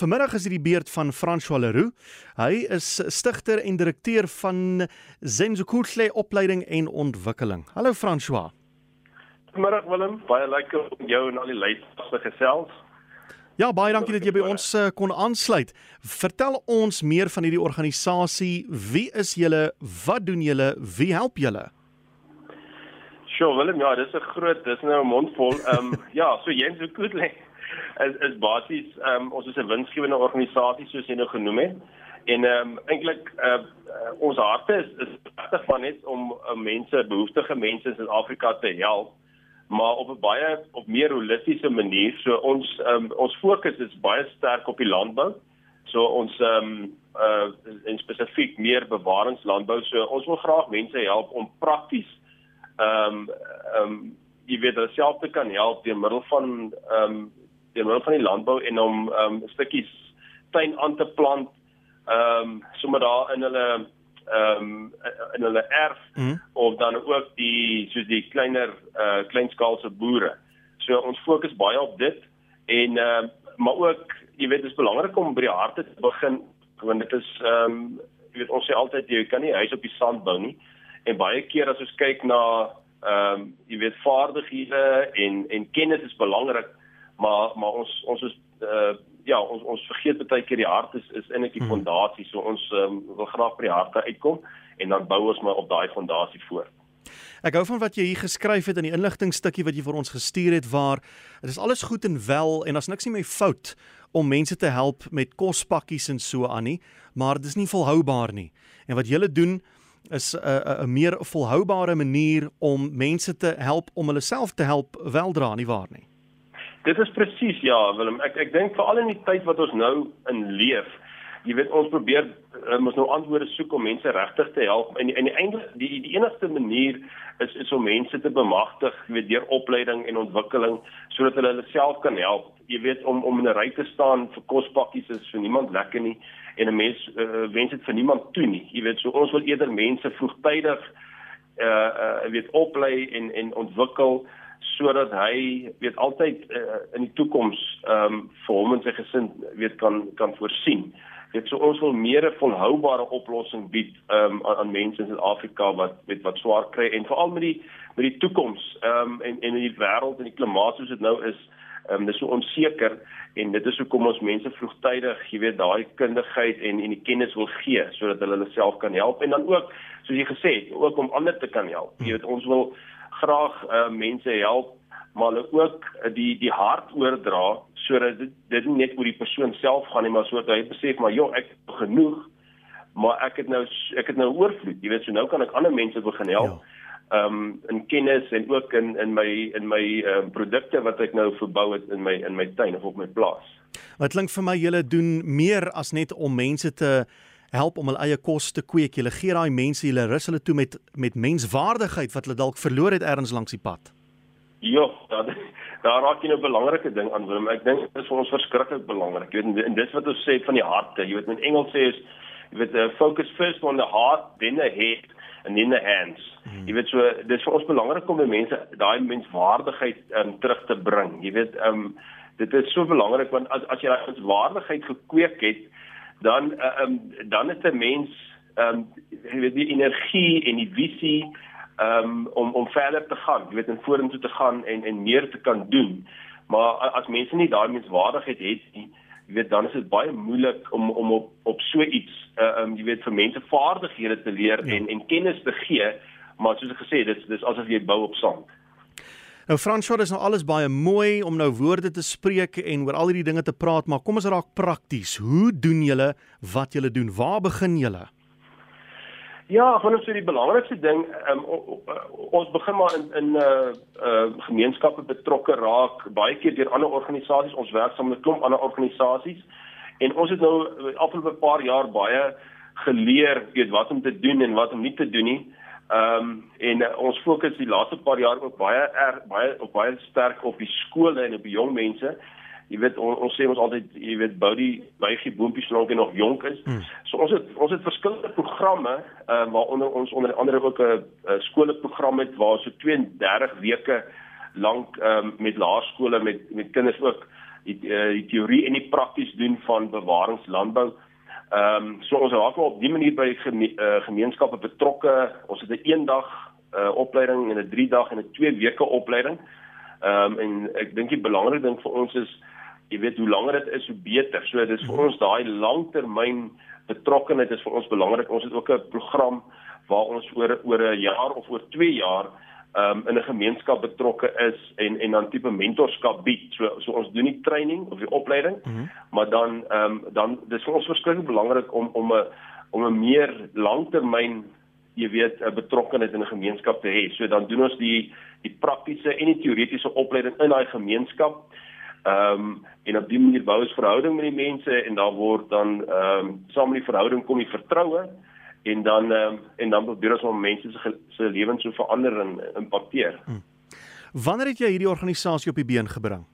vanmiddag is dit die beurt van François Leroux. Hy is stigter en direkteur van Zenzukuhle opleiding en ontwikkeling. Hallo François. Goeiemôre Willem, baie lekker om jou en al die luisteraars te gesels. Ja, baie dankie dat jy by ons uh, kon aansluit. Vertel ons meer van hierdie organisasie. Wie is julle? Wat doen julle? Wie help julle? Sjoe, Willem, ja, dis 'n groot, dis nou 'n mondvol. Ehm um, ja, so Zenzukuhle is is basies ehm um, ons is 'n winsgewende organisasie soos jy nou genoem het. En ehm um, eintlik uh, ons harte is is regtig van net om uh, mense, behoeftige mense in Suid-Afrika te help, maar op 'n baie op meer holistiese manier. So ons ehm um, ons fokus is baie sterk op die landbou. So ons ehm um, uh in spesifiek meer bewaringslandbou. So ons wil graag mense help om prakties ehm um, ehm um, jy weet hulle self te kan help deur middel van ehm um, deur middel van die landbou en om um, stukkies tuin aan te plant um, sommer daar in hulle um, in hulle erf mm. of dan ook die soos die kleiner uh kleinskaalse boere. So ons fokus baie op dit en ehm uh, maar ook jy weet dit is belangrik om by die harte te begin want dit is ehm um, jy weet ons sê altyd jy kan nie huis op die sand bou nie en baie keer as ons kyk na ehm um, jy weet vaardighede en en kennis is belangrik maar maar ons ons is uh ja ons ons vergeet baie keer die hart is is in 'n hmm. fondasie so ons um, wil graag by die harte uitkom en dan bou ons maar op daai fondasie voort. Ek hou van wat jy hier geskryf het in die inligtingstukkie wat jy vir ons gestuur het waar dit is alles goed en wel en daar's niks nie my fout om mense te help met kospakkies en so aan nie, maar dit is nie volhoubaar nie. En wat julle doen is 'n uh, 'n meer volhoubare manier om mense te help om hulle self te help weldra nie waar nie. Dit is presies ja, Willem. Ek ek dink veral in die tyd wat ons nou in leef, jy weet ons probeer um, ons nou antwoorde soek om mense regtig te help en en eintlik die die enigste manier is is om mense te bemagtig, jy weet deur opleiding en ontwikkeling sodat hulle hulle self kan help. Jy weet om om in 'n ry te staan vir kospakkies is vir niemand lekker nie en 'n mens uh, wens dit vir niemand toe nie. Jy weet so ons wil eerder mense vroegtydig uh uh weet oplei en en ontwikkel sodat hy weet altyd uh, in die toekoms ehm um, vir hom en sy gesin weet kan kan voorsien. Dit so ons wil meer 'n volhoubare oplossing bied ehm um, aan, aan mense in Suid-Afrika wat weet wat swaar kry en veral met die met die toekoms ehm um, en en in die wêreld en die klimaat soos dit nou is, ehm um, dis so onseker en dit is hoekom ons mense vroegtydig, jy weet, daai kundigheid en en die kennis wil gee sodat hulle hulle self kan help en dan ook soos jy gesê het, ook om ander te kan help. Jy weet, ons wil graag uh, mense help maar hulle ook uh, die die hart oordra sodat dit dit nie net oor die persoon self gaan nie maar sodat hy besef maar joh ek het genoeg maar ek het nou ek het nou oorvloed jy weet so nou kan ek ander mense begin help ja. um in kennis en ook in in my in my um, produkte wat ek nou verbou het in my in my tuin of op my plaas wat klink vir my julle doen meer as net om mense te help om hul eie kos te kweek. Jy gee daai mense, jy rus hulle toe met met menswaardigheid wat hulle dalk verloor het ergens langs die pad. Ja, daar, daar raak jy nou 'n belangrike ding aan Willem. Ek dink dit is vir ons verskriklik belangrik. Jy weet en dis wat ons sê van die harte. Jy weet in Engels sê is jy weet uh, focus first on the heart, then the head and then the hands. Hmm. Jy weet so dis vir ons belangrik om die mense daai menswaardigheid um, terug te bring. Jy weet um dit is so belangrik want as as jy daai menswaardigheid gekweek het, dan uh, um, dan is 'n mens ehm um, jy weet die energie en die visie um, om om verder te gaan, jy weet in vorentoe te gaan en en meer te kan doen. Maar as mense nie daai menswaardigheid het nie, jy weet dan is dit baie moeilik om om op op so iets uh, um, jy weet vir mense vaardighede te leer ja. en en kennis te gee, maar soos ek gesê het, dis dis asof jy bou op sand. Nou François, dis nou alles baie mooi om nou woorde te spreek en oor al hierdie dinge te praat, maar kom ons raak prakties. Hoe doen julle wat julle doen? Waar begin julle? Ja, van ons so die belangrikste ding, um, ons begin maar in in uh uh gemeenskappe betrokke raak, baie keer deur ander organisasies, ons werk saam met 'n klomp ander organisasies en ons het nou afgelope paar jaar baie geleer weet wat om te doen en wat om nie te doen nie. Ehm um, en uh, ons fokus die laaste paar jaar ook baie er, baie op baie sterk op die skole en op die jong mense. Jy weet on, ons sê ons altyd jy weet bou die bygie boontjies solank jy nog jonk is. Hmm. So ons het ons het verskillende programme ehm uh, waaronder ons onder andere ook 'n skoolprogram het waar so 32 weke lank ehm um, met laerskole met met kinders ook die uh, die teorie en die prakties doen van bewaringslandbou. Ehm um, so ons raak op die manier by geme uh, gemeenskappe betrokke. Ons het 'n eendag uh, opleiding en 'n 3 dag en 'n 2 weke opleiding. Ehm um, en ek dink die belangrike ding vir ons is jy weet hoe langer dit is hoe beter. So dis vir ons daai langtermyn betrokkenheid is vir ons belangrik. Ons het ook 'n program waar ons oor oor 'n jaar of oor 2 jaar um, in 'n gemeenskap betrokke is en en dan tipe mentorskap bied. So so ons doen nie training of die opleiding, mm -hmm. maar dan ehm um, dan dis vir ons verskriklik belangrik om om 'n om 'n meer langtermyn jy weet 'n betrokkenheid in 'n gemeenskap te hê. So dan doen ons die die praktiese en die teoretiese opleiding in daai gemeenskap. Ehm um, en op dié manier bou ons verhouding met die mense en daar word dan ehm um, saam met die verhouding kom die vertroue en dan um, en dan probeer ons om mense se se lewens so verander en impakteer. Hmm. Wanneer het jy hierdie organisasie op die been gebring?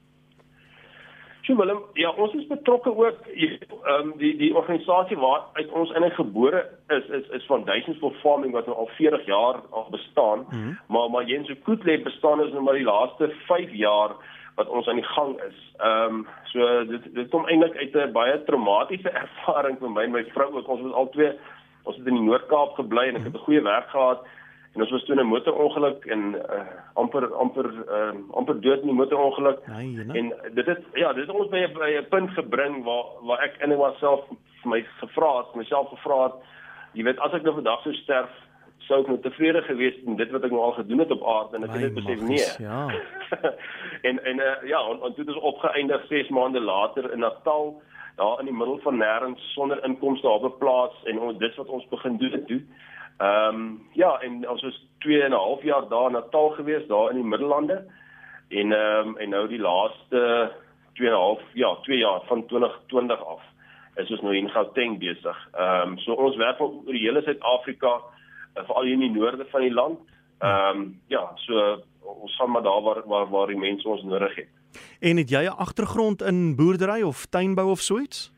So Willem, ja, ons is betrokke ook ehm um, die die organisasie waar uit ons in gebore is is is Foundations for Farming wat nou al 40 jaar al bestaan. Hmm. Maar maar Jens Koetle bestaan is nou maar die laaste 5 jaar wat ons aan die gang is. Ehm um, so dit dit kom eintlik uit 'n baie traumatiese ervaring vir my en my vrou ook. Ons was al twee ons het in die Noord-Kaap gebly en ek het 'n goeie werk gehad en ons was toe in 'n motorongeluk en uh, amper amper uh, amper dood in die motorongeluk. Nee, en dit het ja, dit het ons by 'n punt gebring waar waar ek in myself vir my gevra het, myself gevra het, jy weet as ek nou vandag sou sterf sou ek nou tevrede gewees met dit wat ek nou al gedoen het op aarde en ek het dit besef nee. Ja. en en uh, ja, en, en het ons opgeëindig 6 maande later in Natal daar in die middel van nêrens sonder inkomste op 'n plaas en ons dis wat ons begin doen het toe. Ehm um, ja, en ons was 2 en 'n half jaar daar in Natal gewees, daar in die Middellande. En ehm um, en nou die laaste 2 en 'n half ja, 2 jaar van 2020 af is ons nou in Gauteng besig. Ehm um, so ons werk oor die hele Suid-Afrika, uh, veral hier in die noorde van die land. Ehm um, ja, so ons gaan maar daar waar waar waar die mense ons nodig het. En het jy 'n agtergrond in boerdery of tuinbou of so iets?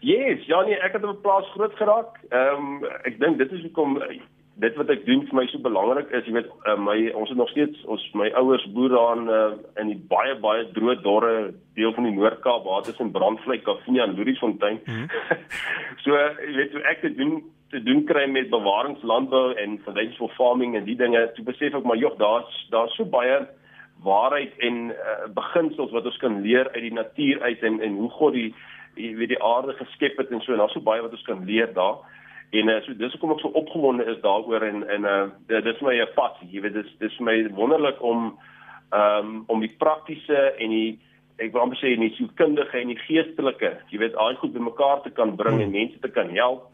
Yes, ja nee, ek het op 'n plaas groot geraak. Ehm um, ek dink dit is hoekom dit wat ek doen vir my so belangrik is, jy weet, uh, my ons het nog steeds ons my ouers boer daar in uh, in die baie baie droë dorre deel van die Noord-Kaap waar dit is in Brandvlei, Kaffie en Louisfontein. Mm -hmm. so jy weet, ek het doen te doen kry met bewaringslandbou en foundational farming en die dinge. Toe besef ek maar jog, daar's daar's so baie waarheid en uh, beginsels wat ons kan leer uit die natuur uit en en hoe God die jy weet die aarde geskep het en so en daar's so baie wat ons kan leer daar. En uh, so dis hoekom ek so opgewonde is daaroor en en uh, dis my passie. Jy weet dis dis my wonderlik om um, om die praktiese en die ek wil amper sê nie so kundige en die geestelike, jy weet al goed bymekaar te kan bring en mense te kan help,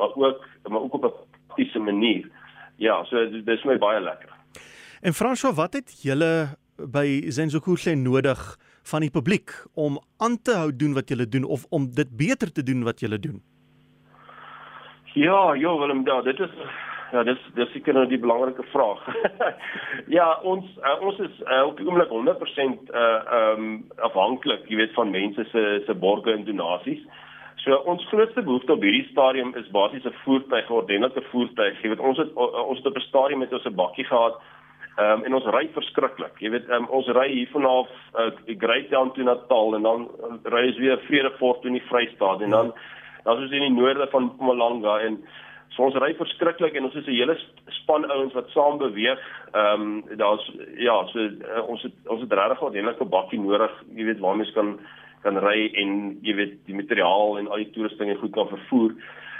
maar ook maar ook op 'n praktiese manier. Ja, so dis my baie lekker. En François, wat het julle by Zenzokuhle nodig van die publiek om aan te hou doen wat julle doen of om dit beter te doen wat julle doen? Ja, ja, Willem, ja, dit is ja, dis dis seker nou die belangrike vraag. ja, ons uh, ons is uh, op die oomblik 100% uh ehm um, afhanklik, jy weet, van mense se se borge en donasies. So ons grootste behoefte op hierdie stadium is basies 'n voertuig, 'n ordentlike voertuig. Jy weet, ons het ons het op 'n stadium met ons 'n bakkie gehad Ehm um, en ons ry verskriklik. Jy weet, um, ons ry hier vanaf uh, Great Town toe Natal en dan uh, ry ons weer Vredefort toe in die Vrystaat en dan dan is ons in die noorde van Mpumalanga en so ons ry verskriklik en ons is 'n hele span ouens wat saam beweeg. Ehm um, daar's ja, so uh, ons het ons het regtig 'n ordentlike bakkie nodig, jy weet, waarmee ons kan kan ry en jy weet die materiaal en al die toerusting en goed kan vervoer.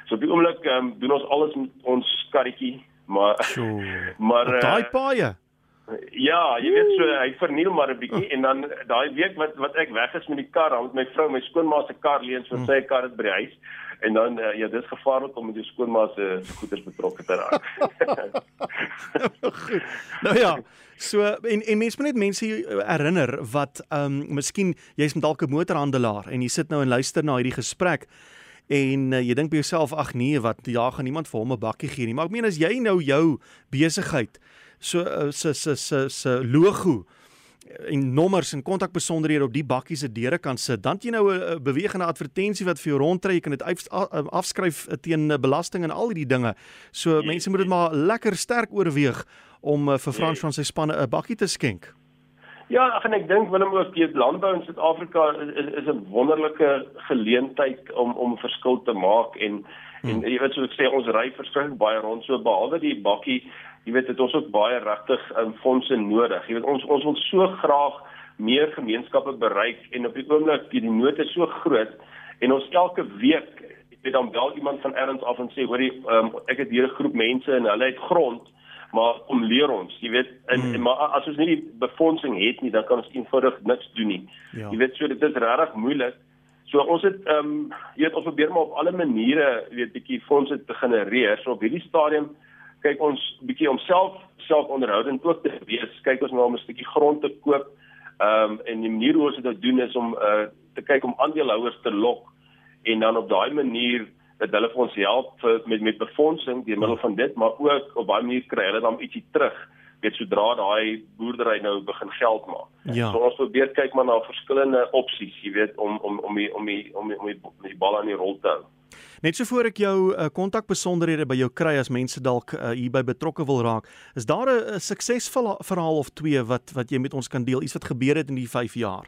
So op die oomblik ehm um, doen ons alles met ons karretjie, maar so, maar daai paaie? Ja, jy weet so hy verniel maar 'n bietjie en dan daai week wat wat ek weg is met die kar, dan met my vrou, my skoonma se kar leens vir sy kar het by die huis. En dan uh, ja, dis gevaarlik om met jou skoonma se goederes betrokke te raak. nou ja, so en en mense moet net mense herinner wat ehm um, miskien jy's met dalk 'n motorhandelaar en jy sit nou en luister na hierdie gesprek en uh, jy dink by jouself ag nee wat ja gaan niemand vir hom 'n bakkie gee nie maar ek meen as jy nou jou besigheid so eh, se se se se logo en nommers en kontakbesonderhede op die bakkie se deure kan sit. Dan jy nou 'n bewegende advertensie wat vir jou rondtrek, jy kan dit afskryf teen belasting en al hierdie dinge. So mense moet dit maar lekker sterk oorweeg om vir Frans van sy spanne 'n bakkie te skenk. Ja, ag en ek dink Willem ook die landbou in Suid-Afrika is is 'n wonderlike geleentheid om om verskil te maak en hmm. en jy weet soos ek sê ons ry verskriklik baie rond so behalwe die bakkie, jy weet dit ons ook baie regtig um, fondse nodig. Jy weet ons ons wil so graag meer gemeenskappe bereik en op die oomblik die nood is so groot en ons elke week weet dan bel iemand van ergens af en sê hoorie um, ek het hier 'n groep mense en hulle het grond maar om leer ons jy weet en, hmm. maar as ons nie die befondsing het nie dan kan ons eenvoudig niks doen nie ja. jy weet so dit is regtig moeilik so ons het ehm um, jy weet ons probeer maar op alle maniere weet bietjie fondse te genereer so op hierdie stadium kyk ons bietjie homself self onderhoudend ook te wees kyk ons nou om 'n stukkie grond te koop ehm um, en die manier hoe ons dit nou doen is om uh, te kyk om aandeelhouers te lok en dan op daai manier dat hulle vir ons help vir, met met befondsing deur middel van dit, maar ook op baie manier kry hulle dan ietsie terug weet sodra daai boerdery nou begin geld maak. Ja. So ons probeer kyk maar na verskillende opsies, jy weet om om om die, om die, om die, om die, om die bal aan die rol te hou. Net so voor ek jou uh, kontakbesonderhede by jou kry as mense dalk uh, hierby betrokke wil raak, is daar 'n suksesvolle verhaal of twee wat wat jy met ons kan deel, iets wat gebeur het in die 5 jaar?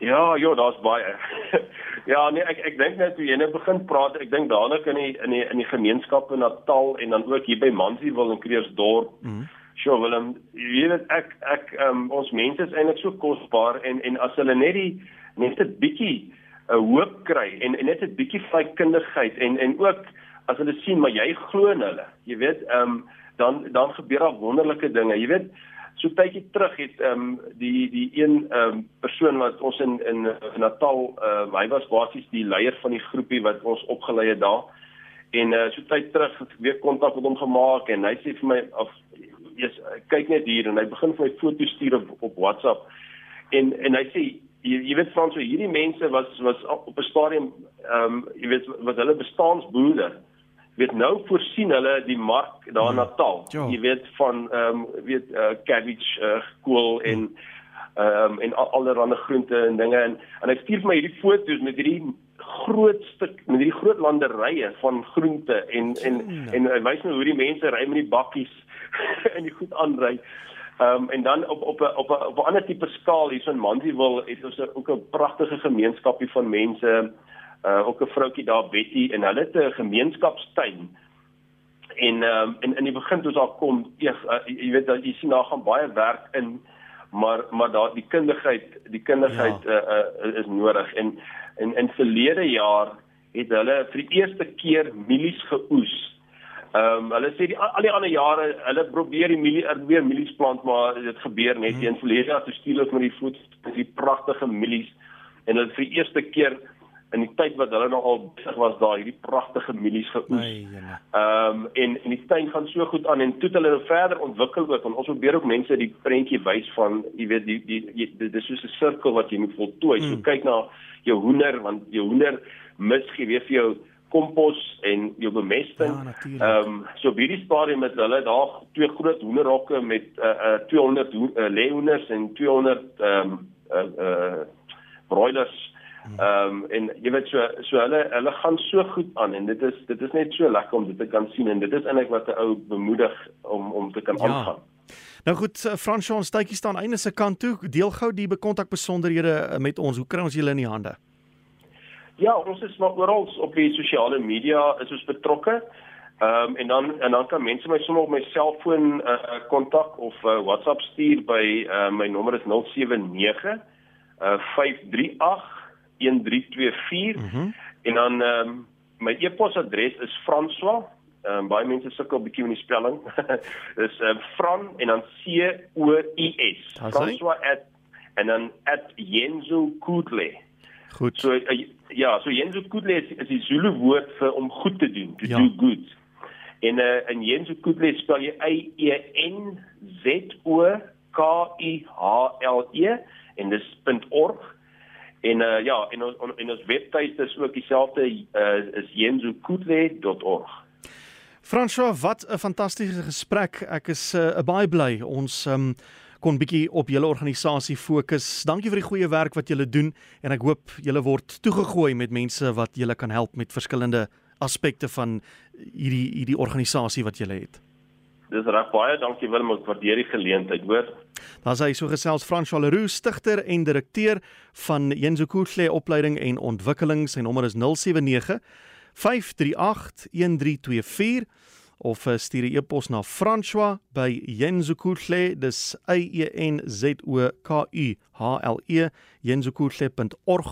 Ja, ja, daar's baie. ja, nee, ek ek dink net toe jy net begin praat, ek dink daarna kan in die in die in die gemeenskappe Natal en dan ook hier by Mansiewil en Kreersdorp. Mm -hmm. Sjoe, Willem, jy weet ek ek um, ons mense is eintlik so kosbaar en en as hulle net die net 'n bietjie 'n hoop kry en, en net 'n bietjie vrykundigheid en en ook as hulle sien maar jy glo in hulle. Jy weet, ehm um, dan dan gebeur daar wonderlike dinge. Jy weet, so tydjie terug het ehm um, die die een ehm um, persoon wat ons in in Natal ehm uh, hy was basies die leier van die groepie wat ons opgelei het daar. En uh, so tyd terug het ek weer kontak met hom gemaak en hy sê vir my of jy's kyk net hier en hy begin vir my foto's stuur op, op WhatsApp. En en hy sê jy, jy weet Frans, so hierdie mense was was op 'n stadium ehm um, jy weet wat hulle bestaansboere weet nou voorsien hulle die mark daar in hmm. Natal. Ja. Jy weet van ehm um, weet uh, cabbage, uh, kool en ehm um, en allerlei groente en dinge en en ek stuur vir my hierdie foto's met hierdie groot stuk met hierdie groot landerye van groente en en en, en hy wys my hoe die mense ry met die bakkies en die goed aanry. Ehm um, en dan op op 'n op 'n op 'n ander tipe skaal hier so in Mandiwil het ons ook 'n pragtige gemeenskapie van mense uh ook 'n vroutjie daar Betty en hulle het 'n gemeenskapstuin. En ehm um, in in die begin toe daar kom, eers uh, jy weet dat jy sien daar gaan baie werk in, maar maar daar die kundigheid, die kundigheid ja. uh, uh is nodig en in in verlede jaar het hulle vir die eerste keer mielies geoes. Ehm um, hulle sê die al die ander jare hulle probeer die mielie weer mielies plant maar dit gebeur net hmm. in verlede jaar toe stuur hulle met die voet die pragtige mielies en hulle vir die eerste keer in die tyd wat hulle nog al besig was daar hierdie pragtige mielies geoes. Ehm um, en en die tuin gaan so goed aan en toe het hulle nou verder ontwikkel ook en ons probeer ook mense die prentjie wys van jy weet die die, die dit is soos 'n sirkel wat jy moet voltooi. Mm. So kyk na jou hoender want jou hoender mis gee weer vir jou kompos en jou bemesting. Ja, ehm ja, um, so by die stadium met hulle daar twee groot hoenderhokke met uh, uh 200 uh, leeuhoenders en 200 ehm um, uh, uh broilers Ehm um, en jy weet so so hulle hulle gaan so goed aan en dit is dit is net so lekker om dit te kan sien en dit is eintlik wat 'n ou bemoedig om om te kan ja. aangaan. Nou goed, eh, Fransjoen Stytjie staan einde se kant toe. Deel gou die bekontak besonderhede met ons. Hoe kry ons julle in die hande? Ja, ons is maar oral op die sosiale media is ons betrokke. Ehm um, en dan en dan kan mense my sommer op my selfoon uh kontak of uh, WhatsApp stuur by uh, my nommer is 079 uh 538 1324 mm -hmm. en dan ehm um, my e-posadres is François. Ehm um, baie mense sukkel bietjie met die spelling. dis ehm uh, Fran en dan C O I S. François at en dan Kudle. Goed. So uh, ja, so Yenzo Kudle is, is die Zulu woord vir om goed te doen, to ja. do good. En uh, en Yenzo Kudle spel jy I E N Z O K I H L E en dis .org En uh, ja, en ons en ons webtuiste is ook dieselfde uh, is jenzukutwe.org. François, wat 'n fantastiese gesprek. Ek is uh, baie bly ons um, kon bietjie op julle organisasie fokus. Dankie vir die goeie werk wat julle doen en ek hoop julle word toegegooi met mense wat julle kan help met verskillende aspekte van hierdie hierdie organisasie wat julle het. Dis reg baie dankie Willem, ek waardeer die geleentheid, hoor. Daar's hy so gesels François Leroux, stigter en direkteur van Jenzukule opleiding en ontwikkeling. Sy nommer is 079 538 1324 of uh, stuur 'n e-pos na François by Jenzukule, dis A E N Z O K U H L E jenzukule.org